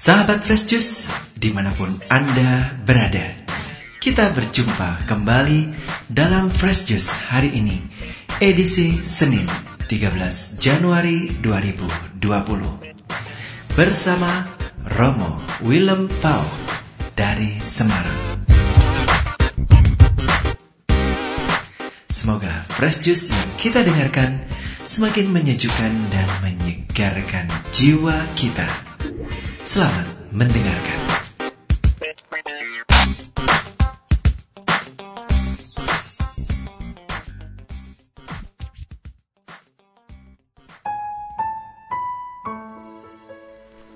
Sahabat Fresh Juice, di mana pun Anda berada, kita berjumpa kembali dalam Fresh Juice hari ini, edisi Senin 13 Januari 2020. Bersama Romo Willem Pau dari Semarang. Semoga Fresh Juice yang kita dengarkan semakin menyejukkan dan menyegarkan jiwa kita. Selamat mendengarkan.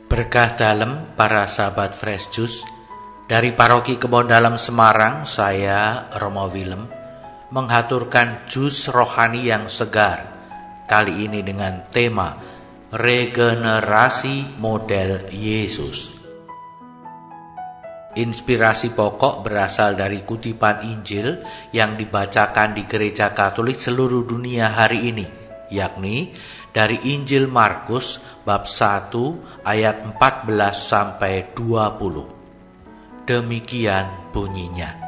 Berkah dalam para sahabat Fresh Juice dari Paroki Kebon Dalam Semarang, saya Romo Willem menghaturkan jus rohani yang segar. Kali ini dengan tema regenerasi model Yesus. Inspirasi pokok berasal dari kutipan Injil yang dibacakan di gereja Katolik seluruh dunia hari ini, yakni dari Injil Markus bab 1 ayat 14 sampai 20. Demikian bunyinya.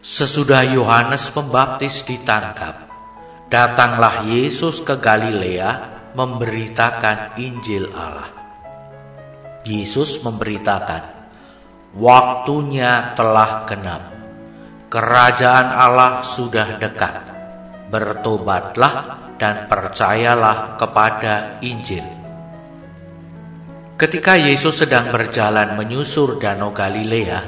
Sesudah Yohanes Pembaptis ditangkap, datanglah Yesus ke Galilea memberitakan Injil Allah. Yesus memberitakan, "Waktunya telah genap. Kerajaan Allah sudah dekat. Bertobatlah dan percayalah kepada Injil." Ketika Yesus sedang berjalan menyusur Danau Galilea,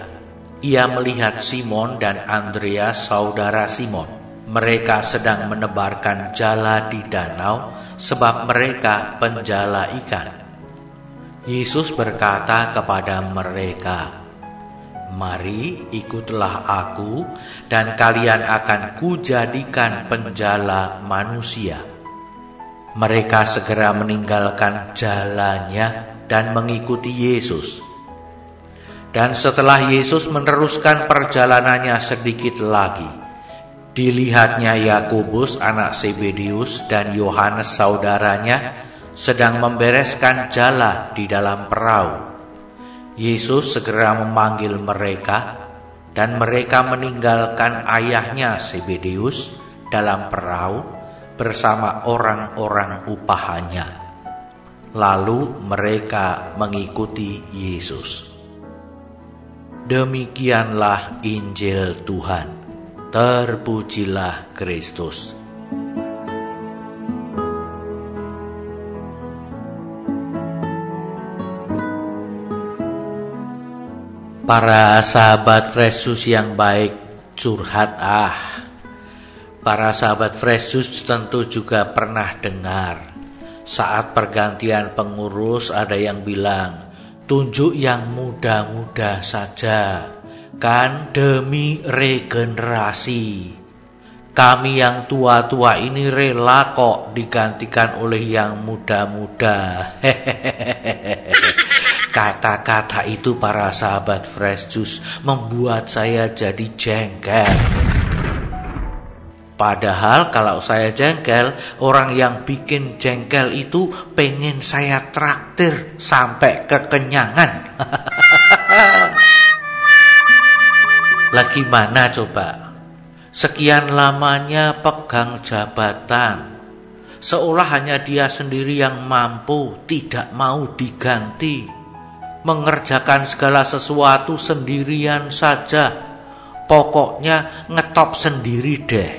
ia melihat Simon dan Andreas, saudara Simon. Mereka sedang menebarkan jala di danau sebab mereka penjala ikan. Yesus berkata kepada mereka, Mari ikutlah aku dan kalian akan kujadikan penjala manusia. Mereka segera meninggalkan jalannya dan mengikuti Yesus. Dan setelah Yesus meneruskan perjalanannya sedikit lagi, Dilihatnya Yakobus anak Sebedius dan Yohanes saudaranya sedang membereskan jala di dalam perahu. Yesus segera memanggil mereka dan mereka meninggalkan ayahnya Sebedius dalam perahu bersama orang-orang upahannya. Lalu mereka mengikuti Yesus. Demikianlah Injil Tuhan. Terpujilah Kristus. Para sahabat Fresh yang baik, curhat ah. Para sahabat Fresh tentu juga pernah dengar saat pergantian pengurus ada yang bilang, tunjuk yang muda-muda saja kan demi regenerasi. Kami yang tua-tua ini rela kok digantikan oleh yang muda-muda. Kata-kata itu para sahabat Fresh Juice membuat saya jadi jengkel. Padahal kalau saya jengkel, orang yang bikin jengkel itu pengen saya traktir sampai kekenyangan. Lagi mana coba? Sekian lamanya pegang jabatan. Seolah hanya dia sendiri yang mampu, tidak mau diganti. Mengerjakan segala sesuatu sendirian saja. Pokoknya ngetop sendiri deh.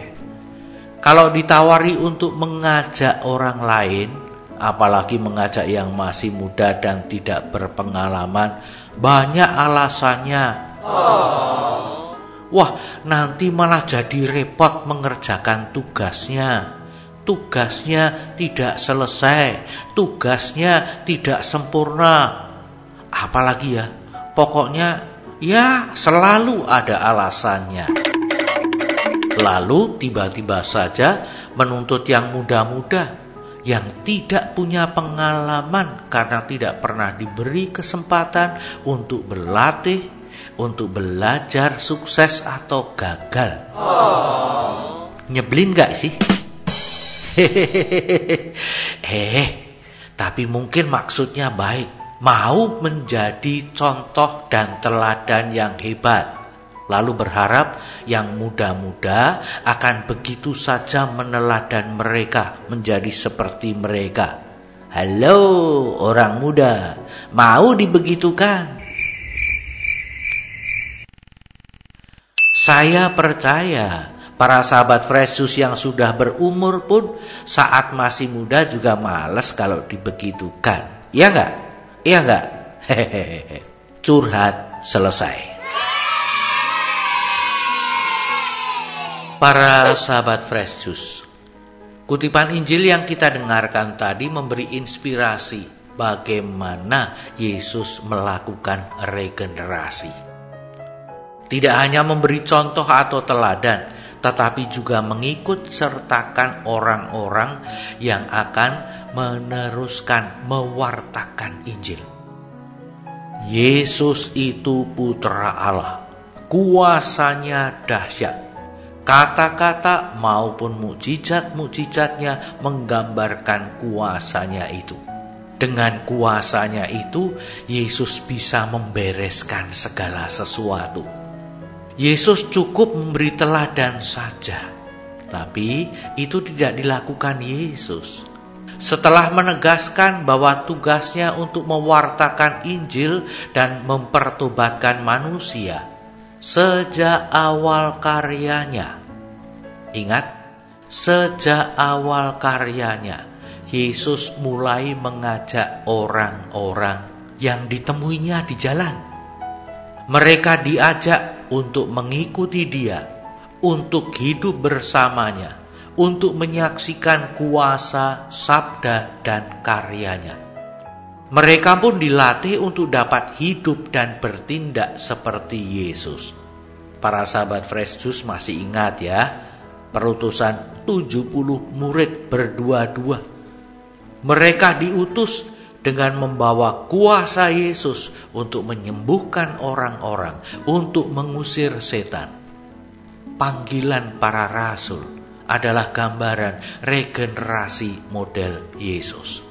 Kalau ditawari untuk mengajak orang lain, apalagi mengajak yang masih muda dan tidak berpengalaman, banyak alasannya. Oh. Wah, nanti malah jadi repot mengerjakan tugasnya. Tugasnya tidak selesai, tugasnya tidak sempurna. Apalagi ya, pokoknya ya selalu ada alasannya. Lalu tiba-tiba saja menuntut yang muda-muda yang tidak punya pengalaman karena tidak pernah diberi kesempatan untuk berlatih untuk belajar sukses atau gagal. Oh. Nyebelin gak sih? eh, tapi mungkin maksudnya baik. mau menjadi contoh dan teladan yang hebat lalu berharap yang muda-muda akan begitu saja meneladan mereka menjadi seperti mereka. Halo orang muda, mau dibegitukan? Saya percaya para sahabat Fresus yang sudah berumur pun saat masih muda juga males kalau dibegitukan. Iya enggak? Iya enggak? Hehehe. Curhat selesai. Para sahabat Juice, kutipan Injil yang kita dengarkan tadi memberi inspirasi bagaimana Yesus melakukan regenerasi. Tidak hanya memberi contoh atau teladan, tetapi juga mengikut sertakan orang-orang yang akan meneruskan mewartakan Injil. Yesus itu putra Allah, kuasanya dahsyat Kata-kata maupun mukjizat-mukjizatnya menggambarkan kuasanya itu. Dengan kuasanya itu, Yesus bisa membereskan segala sesuatu. Yesus cukup memberi teladan saja, tapi itu tidak dilakukan Yesus. Setelah menegaskan bahwa tugasnya untuk mewartakan Injil dan mempertobatkan manusia, sejak awal karyanya. Ingat, sejak awal karyanya, Yesus mulai mengajak orang-orang yang ditemuinya di jalan. Mereka diajak untuk mengikuti Dia, untuk hidup bersamanya, untuk menyaksikan kuasa, sabda, dan karyanya. Mereka pun dilatih untuk dapat hidup dan bertindak seperti Yesus. Para sahabat Fresh Juice masih ingat ya, perutusan 70 murid berdua-dua. Mereka diutus dengan membawa kuasa Yesus untuk menyembuhkan orang-orang, untuk mengusir setan. Panggilan para rasul adalah gambaran regenerasi model Yesus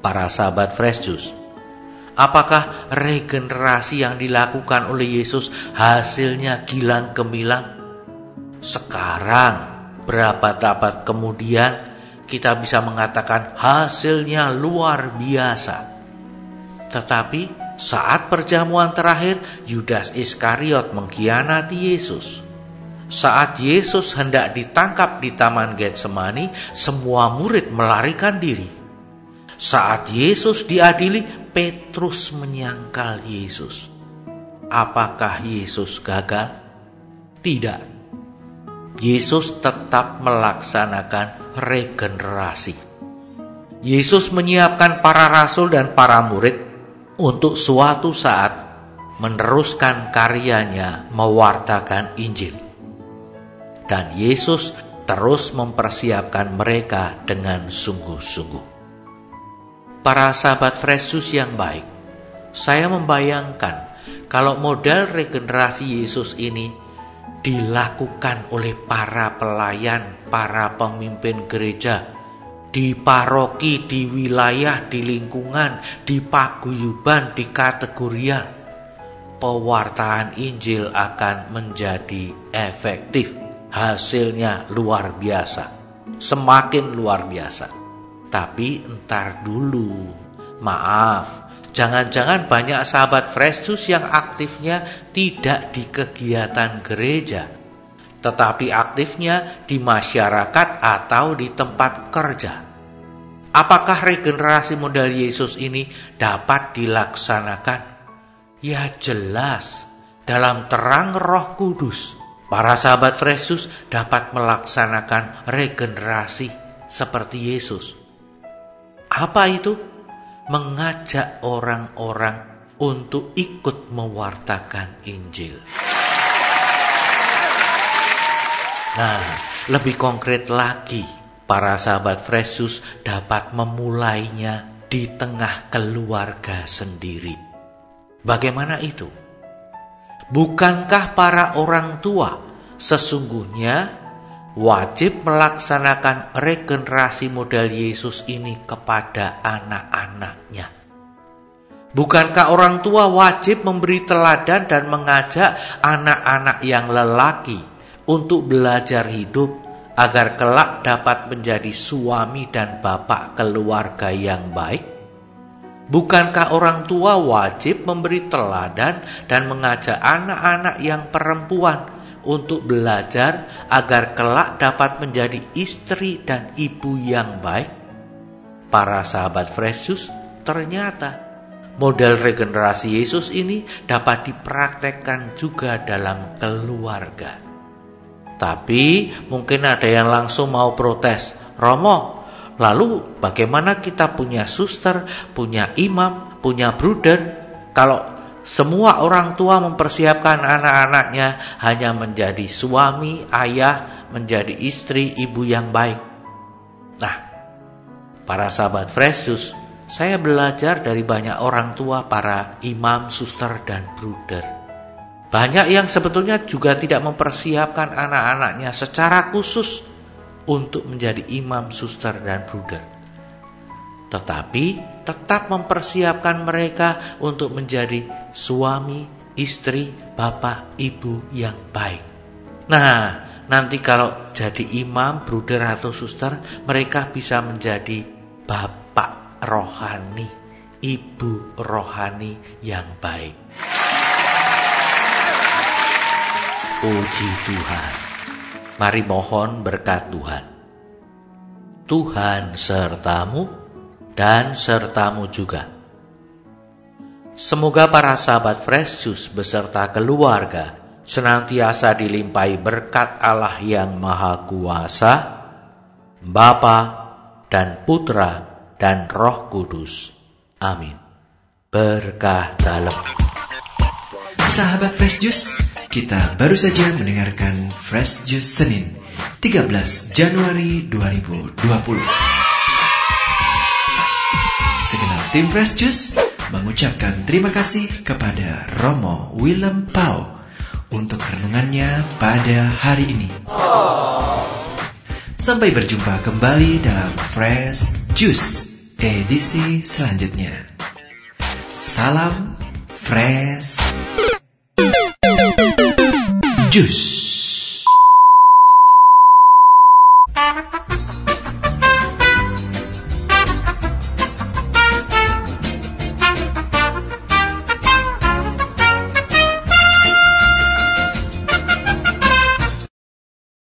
para sahabat Fresh Juice. Apakah regenerasi yang dilakukan oleh Yesus hasilnya gilang gemilang? Sekarang, berapa tabat kemudian, kita bisa mengatakan hasilnya luar biasa. Tetapi saat perjamuan terakhir, Yudas Iskariot mengkhianati Yesus. Saat Yesus hendak ditangkap di Taman Getsemani, semua murid melarikan diri. Saat Yesus diadili, Petrus menyangkal Yesus. Apakah Yesus gagal? Tidak. Yesus tetap melaksanakan regenerasi. Yesus menyiapkan para rasul dan para murid untuk suatu saat meneruskan karyanya mewartakan Injil. Dan Yesus terus mempersiapkan mereka dengan sungguh-sungguh para sahabat Fresus yang baik, saya membayangkan kalau model regenerasi Yesus ini dilakukan oleh para pelayan, para pemimpin gereja di paroki, di wilayah, di lingkungan, di paguyuban, di kategorian, pewartaan Injil akan menjadi efektif. Hasilnya luar biasa, semakin luar biasa. Tapi entar dulu. Maaf, jangan-jangan banyak sahabat Fresh yang aktifnya tidak di kegiatan gereja, tetapi aktifnya di masyarakat atau di tempat kerja. Apakah regenerasi model Yesus ini dapat dilaksanakan? Ya jelas, dalam terang roh kudus, para sahabat Fresus dapat melaksanakan regenerasi seperti Yesus. Apa itu? Mengajak orang-orang untuk ikut mewartakan Injil. Nah, lebih konkret lagi, para sahabat Fresus dapat memulainya di tengah keluarga sendiri. Bagaimana itu? Bukankah para orang tua sesungguhnya wajib melaksanakan regenerasi model Yesus ini kepada anak-anaknya. Bukankah orang tua wajib memberi teladan dan mengajak anak-anak yang lelaki untuk belajar hidup agar kelak dapat menjadi suami dan bapak keluarga yang baik? Bukankah orang tua wajib memberi teladan dan mengajak anak-anak yang perempuan untuk belajar agar kelak dapat menjadi istri dan ibu yang baik? Para sahabat Fresh Juice ternyata Model regenerasi Yesus ini dapat dipraktekkan juga dalam keluarga. Tapi mungkin ada yang langsung mau protes, Romo, lalu bagaimana kita punya suster, punya imam, punya bruder, kalau semua orang tua mempersiapkan anak-anaknya hanya menjadi suami, ayah, menjadi istri, ibu yang baik. Nah, para sahabat Fresh Juice, saya belajar dari banyak orang tua, para imam, suster, dan bruder. Banyak yang sebetulnya juga tidak mempersiapkan anak-anaknya secara khusus untuk menjadi imam, suster, dan bruder. Tetapi tetap mempersiapkan mereka untuk menjadi suami, istri, bapak, ibu yang baik. Nah, nanti kalau jadi imam, bruder, atau suster, mereka bisa menjadi bapak rohani, ibu rohani yang baik. Puji Tuhan. Mari mohon berkat Tuhan. Tuhan sertamu dan sertamu juga. Semoga para sahabat Fresh Juice beserta keluarga senantiasa dilimpahi berkat Allah yang Maha Kuasa, Bapa dan Putra dan Roh Kudus. Amin. Berkah dalam. Sahabat Fresh Juice, kita baru saja mendengarkan Fresh Juice Senin 13 Januari 2020. Segenap tim Fresh Juice mengucapkan terima kasih kepada Romo Willem Pau untuk renungannya pada hari ini. Sampai berjumpa kembali dalam Fresh Juice edisi selanjutnya. Salam fresh juice.